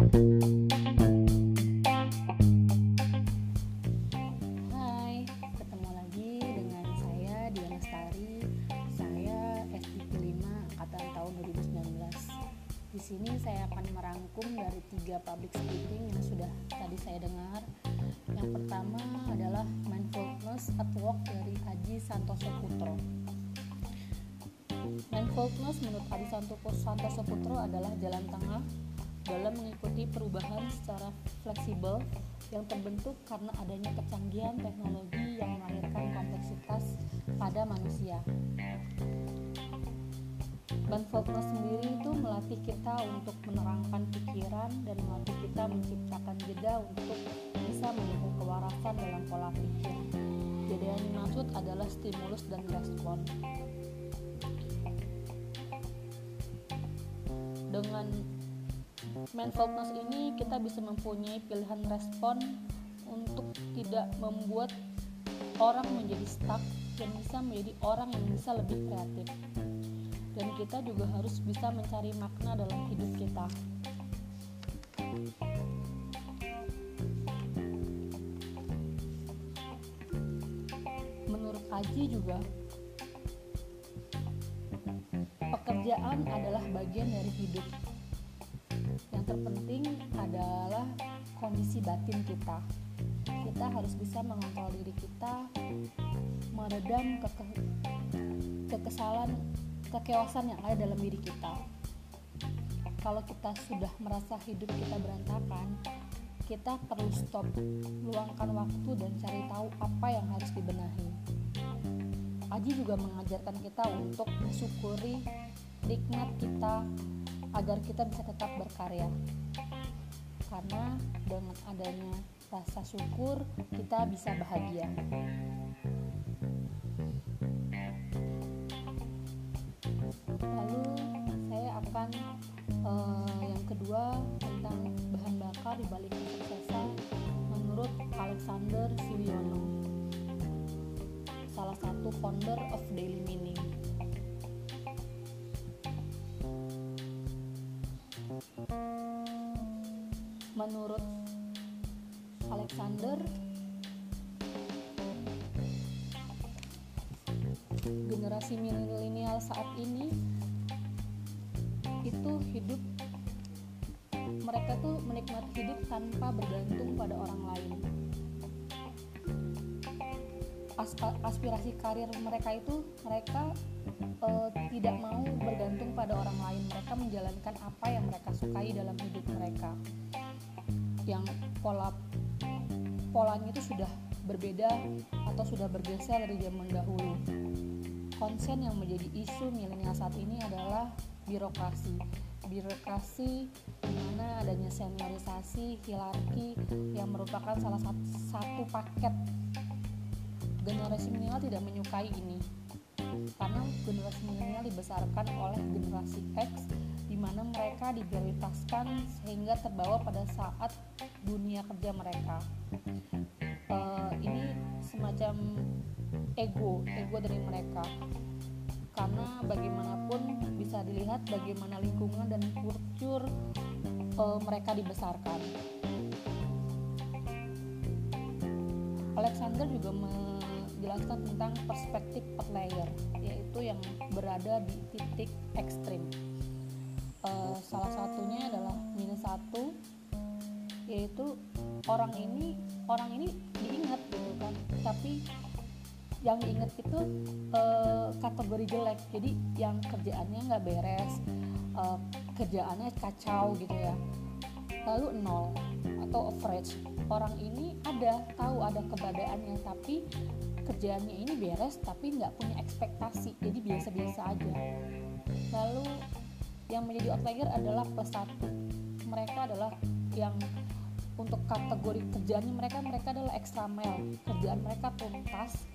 Hai, ketemu lagi dengan saya Diana. Saya SDP 5 angkatan tahun 2019. Di sini saya akan merangkum dari tiga public speaking yang sudah tadi saya dengar. Yang pertama adalah mindfulness at work dari Aji Santoso Putro. Mindfulness menurut Adi Santoso Putro adalah jalan tengah dalam mengikuti perubahan secara fleksibel yang terbentuk karena adanya kecanggihan teknologi yang melahirkan kompleksitas pada manusia. Mindfulness sendiri itu melatih kita untuk menerangkan pikiran dan melatih kita menciptakan jeda untuk bisa mendukung kewarasan dalam pola pikir. Jeda yang dimaksud adalah stimulus dan respon. Dengan mindfulness ini kita bisa mempunyai pilihan respon untuk tidak membuat orang menjadi stuck dan bisa menjadi orang yang bisa lebih kreatif. Dan kita juga harus bisa mencari makna dalam hidup kita. Menurut Aji juga pekerjaan adalah bagian dari hidup terpenting adalah kondisi batin kita. Kita harus bisa mengontrol diri kita meredam keke kekesalan kekeosan yang ada dalam diri kita. Kalau kita sudah merasa hidup kita berantakan kita perlu stop luangkan waktu dan cari tahu apa yang harus dibenahi. Aji juga mengajarkan kita untuk mensyukuri nikmat kita agar kita bisa tetap berkarya. Karena dengan adanya rasa syukur kita bisa bahagia. Lalu saya akan uh, yang kedua tentang bahan bakar di balik kesuksesan menurut Alexander Siwiono salah satu founder of Daily Meaning menurut Alexander generasi milenial saat ini itu hidup mereka tuh menikmati hidup tanpa bergantung pada orang lain aspirasi karir mereka itu mereka uh, tidak mau bergantung pada orang lain. Mereka menjalankan apa yang mereka sukai dalam hidup mereka. Yang pola polanya itu sudah berbeda atau sudah bergeser dari zaman dahulu. Konsen yang menjadi isu milenial saat ini adalah birokrasi. Birokrasi di mana adanya seniorisasi hierarki yang merupakan salah satu, satu paket generasi milenial tidak menyukai ini karena generasi milenial dibesarkan oleh generasi X di mana mereka diprioritaskan sehingga terbawa pada saat dunia kerja mereka. Uh, ini semacam ego, ego dari mereka. Karena bagaimanapun bisa dilihat bagaimana lingkungan dan kultur uh, mereka dibesarkan. Alexander juga menjelaskan tentang perspektif outlier, yaitu yang berada di titik ekstrim. Uh, salah satunya adalah minus satu, yaitu orang ini orang ini diingat gitu kan, tapi yang diingat itu uh, kategori jelek, jadi yang kerjaannya nggak beres, uh, kerjaannya kacau gitu ya, lalu nol atau average. Orang ini ada tahu ada keberadaannya tapi kerjaannya ini beres tapi nggak punya ekspektasi. Jadi biasa-biasa aja. Lalu yang menjadi outlier adalah plus satu. Mereka adalah yang untuk kategori kerjaannya mereka mereka adalah extra mile. Kerjaan mereka tuntas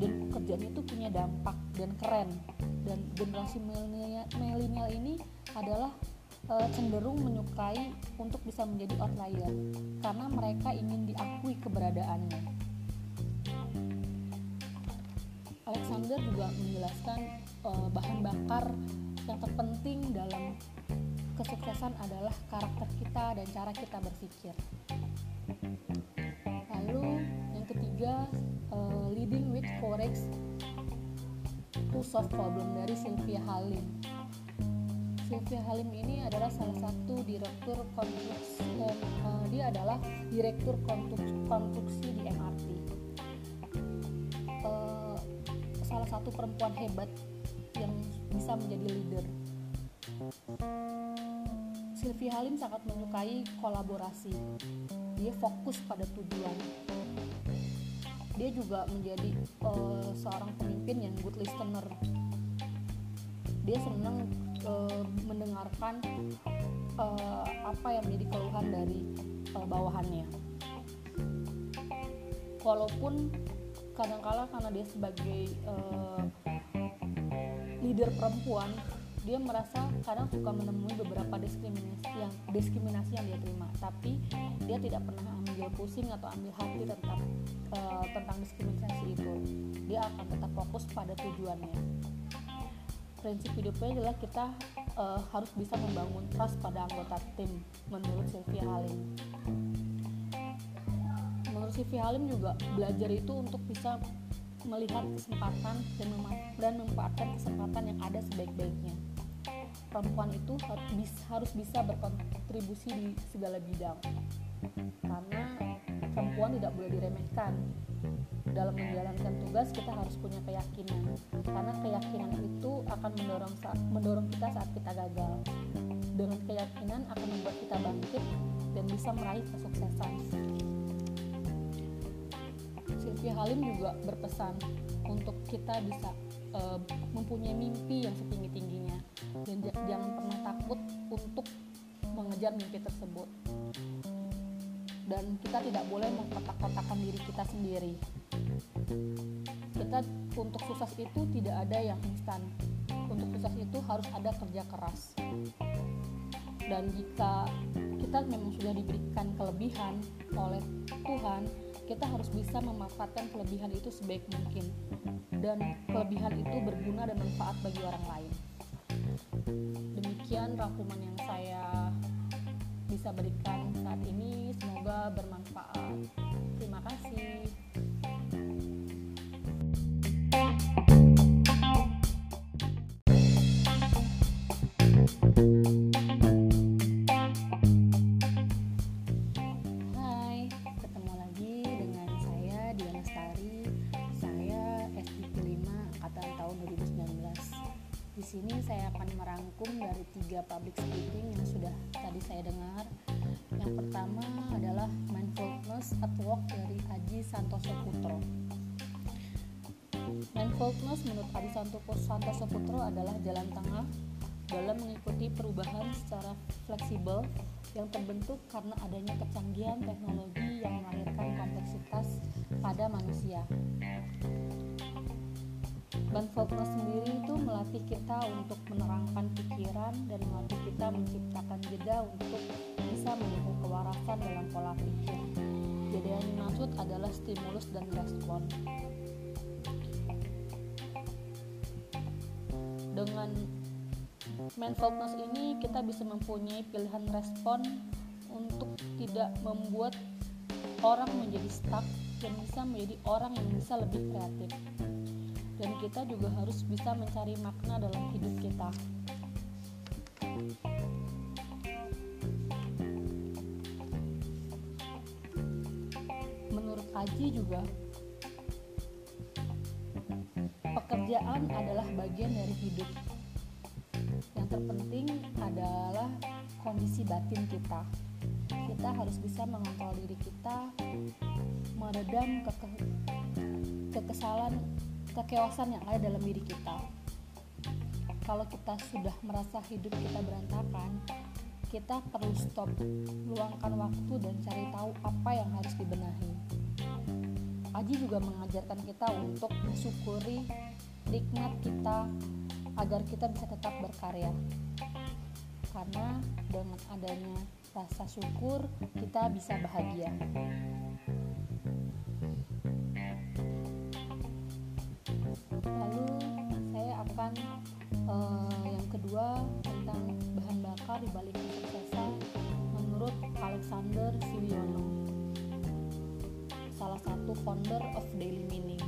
dan kerjaannya itu punya dampak dan keren. Dan generasi milenial ini adalah e, cenderung menyukai untuk bisa menjadi outlier. Karena mereka ingin diakui keberadaannya. Alexander juga menjelaskan e, bahan bakar yang terpenting dalam kesuksesan adalah karakter kita dan cara kita berpikir. Lalu yang ketiga, uh, leading with courage to solve problem dari Sylvia Halim. Sylvia Halim ini adalah salah satu direktur konstruksi, uh, dia adalah direktur konstruksi di MRT. Satu perempuan hebat yang bisa menjadi leader Sylvie Halim sangat menyukai kolaborasi. Dia fokus pada tujuan. Dia juga menjadi uh, seorang pemimpin yang good listener. Dia senang uh, mendengarkan uh, apa yang menjadi keluhan dari uh, bawahannya. Walaupun kadang-kala karena dia sebagai uh, leader perempuan dia merasa kadang suka menemui beberapa diskriminasi yang diskriminasi yang dia terima. Tapi dia tidak pernah ambil pusing atau ambil hati tentang uh, tentang diskriminasi itu. Dia akan tetap fokus pada tujuannya. Prinsip hidupnya adalah kita uh, harus bisa membangun trust pada anggota tim menurut Sylvia Halim Sylvia Halim juga belajar itu untuk bisa melihat kesempatan dan, memanfaatkan kesempatan yang ada sebaik-baiknya. Perempuan itu harus bisa berkontribusi di segala bidang. Karena perempuan tidak boleh diremehkan. Dalam menjalankan tugas kita harus punya keyakinan. Karena keyakinan itu akan mendorong mendorong kita saat kita gagal. Dengan keyakinan akan membuat kita bangkit dan bisa meraih kesuksesan Sylvia Halim juga berpesan untuk kita bisa uh, mempunyai mimpi yang setinggi tingginya dan jangan pernah takut untuk mengejar mimpi tersebut. Dan kita tidak boleh mengkotak-kotakan diri kita sendiri. Kita untuk sukses itu tidak ada yang instan. Untuk sukses itu harus ada kerja keras. Dan jika kita memang sudah diberikan kelebihan oleh Tuhan kita harus bisa memanfaatkan kelebihan itu sebaik mungkin. Dan kelebihan itu berguna dan manfaat bagi orang lain. Demikian rangkuman yang saya bisa berikan saat ini. Semoga bermanfaat. Terima kasih Santoso Putro adalah jalan tengah dalam mengikuti perubahan secara fleksibel yang terbentuk karena adanya kecanggihan teknologi yang melahirkan kompleksitas pada manusia. Mindfulness sendiri itu melatih kita untuk menerangkan pikiran dan melatih kita menciptakan jeda untuk bisa mendukung kewarasan dalam pola pikir. Jeda yang dimaksud adalah stimulus dan respon. Dengan mindfulness ini kita bisa mempunyai pilihan respon untuk tidak membuat orang menjadi stuck dan bisa menjadi orang yang bisa lebih kreatif dan kita juga harus bisa mencari makna dalam hidup kita. Menurut Aji juga, pekerjaan adalah bagian dari hidup. Yang terpenting adalah kondisi batin kita. Kita harus bisa mengontrol diri kita, meredam keke kekesalan kekeosan yang ada dalam diri kita. Kalau kita sudah merasa hidup kita berantakan, kita perlu stop, luangkan waktu dan cari tahu apa yang harus dibenahi. Aji juga mengajarkan kita untuk mensyukuri nikmat kita agar kita bisa tetap berkarya. Karena dengan adanya rasa syukur, kita bisa bahagia. lalu saya akan uh, yang kedua tentang bahan bakar di balik kesuksesan menurut Alexander Siwiono, salah satu founder of Daily Meaning.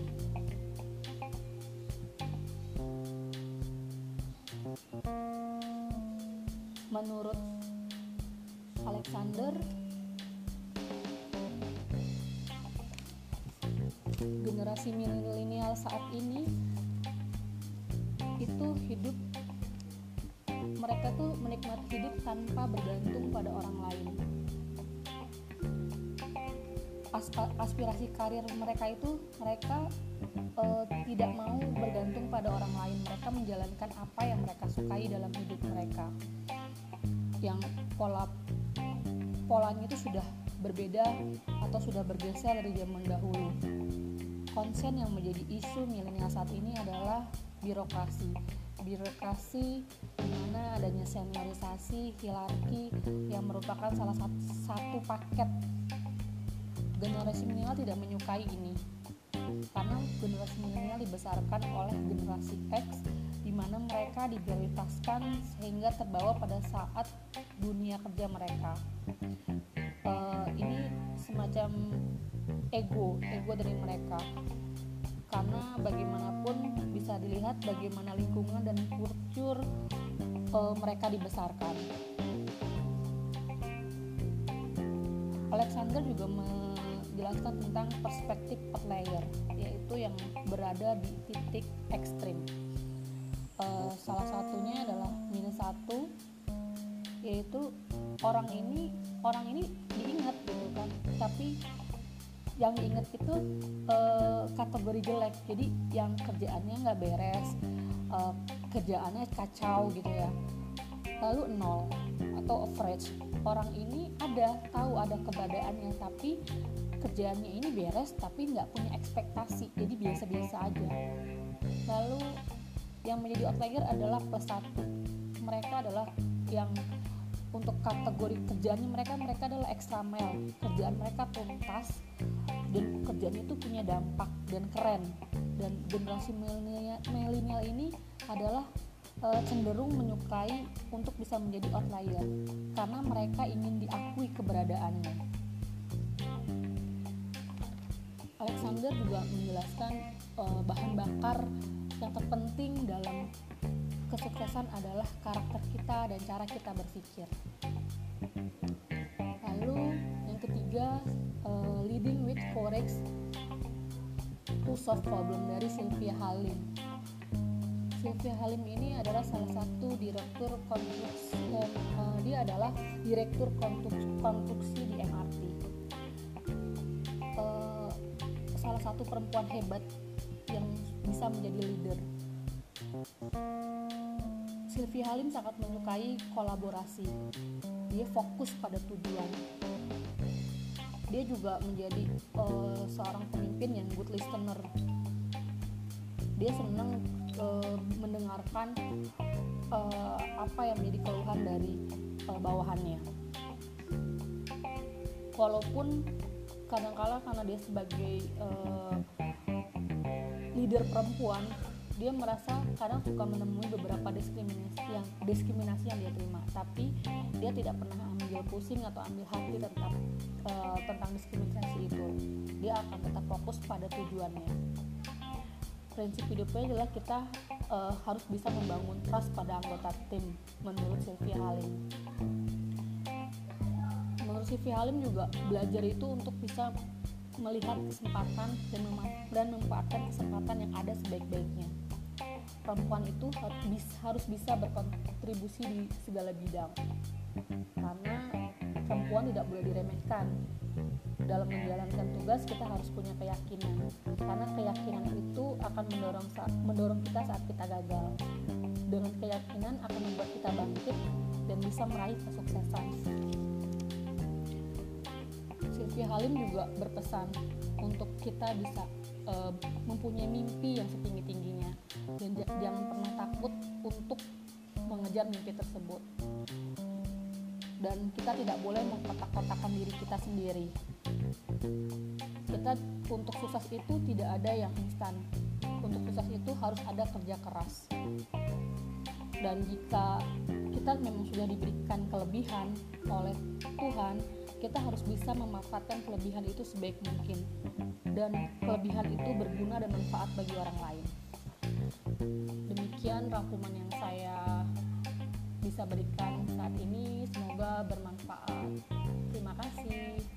Menurut Alexander, generasi milenial saat ini itu hidup mereka tuh menikmati hidup tanpa bergantung pada orang lain aspirasi karir mereka itu mereka uh, tidak mau bergantung pada orang lain. Mereka menjalankan apa yang mereka sukai dalam hidup mereka. Yang pola polanya itu sudah berbeda atau sudah bergeser dari zaman dahulu. Konsen yang menjadi isu milenial saat ini adalah birokrasi. Birokrasi di mana adanya seniorisasi, hierarki yang merupakan salah satu, satu paket generasi milenial tidak menyukai ini karena generasi milenial dibesarkan oleh generasi X di mana mereka diprioritaskan sehingga terbawa pada saat dunia kerja mereka. Uh, ini semacam ego, ego dari mereka karena bagaimanapun bisa dilihat bagaimana lingkungan dan kultur e, mereka dibesarkan. Alexander juga menjelaskan tentang perspektif per layer, yaitu yang berada di titik ekstrim. E, salah satunya adalah minus satu, yaitu orang ini orang ini diingat gitu kan, tapi yang diingat itu uh, kategori jelek. Jadi yang kerjaannya nggak beres uh, kerjaannya kacau gitu ya. Lalu nol atau average. Orang ini ada tahu ada keberadaannya tapi kerjaannya ini beres tapi nggak punya ekspektasi. Jadi biasa-biasa aja. Lalu yang menjadi outlier adalah plus satu. Mereka adalah yang untuk kategori kerjaannya mereka mereka adalah extra mile. Kerjaan mereka tuntas dan kerjaan itu punya dampak dan keren. Dan generasi milenial ini adalah e, cenderung menyukai untuk bisa menjadi outlier. Karena mereka ingin diakui keberadaannya Alexander juga menjelaskan e, bahan bakar yang terpenting dalam kesuksesan adalah karakter kita dan cara kita berpikir. Lalu yang ketiga, uh, leading with courage to solve problem dari Sylvia Halim. Sylvia Halim ini adalah salah satu direktur konstruksi, uh, dia adalah direktur konstruksi di MRT. Satu perempuan hebat yang bisa menjadi leader Sylvie Halim sangat menyukai kolaborasi. Dia fokus pada tujuan. Dia juga menjadi uh, seorang pemimpin yang good listener. Dia senang uh, mendengarkan uh, apa yang menjadi keluhan dari uh, bawahannya. Walaupun kadang-kala karena dia sebagai uh, leader perempuan dia merasa kadang suka menemui beberapa diskriminasi yang diskriminasi yang dia terima. Tapi dia tidak pernah ambil pusing atau ambil hati tentang uh, tentang diskriminasi itu. Dia akan tetap fokus pada tujuannya. Prinsip hidupnya adalah kita uh, harus bisa membangun trust pada anggota tim menurut Sylvia Halim Sylvia Halim juga belajar itu untuk bisa melihat kesempatan dan, mem dan memanfaatkan kesempatan yang ada sebaik-baiknya. Perempuan itu harus bisa berkontribusi di segala bidang. Karena perempuan tidak boleh diremehkan. Dalam menjalankan tugas kita harus punya keyakinan. Karena keyakinan itu akan mendorong mendorong kita saat kita gagal. Dengan keyakinan akan membuat kita bangkit dan bisa meraih kesuksesan Sylvia Halim juga berpesan untuk kita bisa uh, mempunyai mimpi yang setinggi tingginya dan jangan pernah takut untuk mengejar mimpi tersebut. Dan kita tidak boleh mengkotak-kotakan diri kita sendiri. Kita untuk sukses itu tidak ada yang instan. Untuk sukses itu harus ada kerja keras. Dan jika kita memang sudah diberikan kelebihan oleh Tuhan kita harus bisa memanfaatkan kelebihan itu sebaik mungkin. Dan kelebihan itu berguna dan manfaat bagi orang lain. Demikian rangkuman yang saya bisa berikan saat ini. Semoga bermanfaat. Terima kasih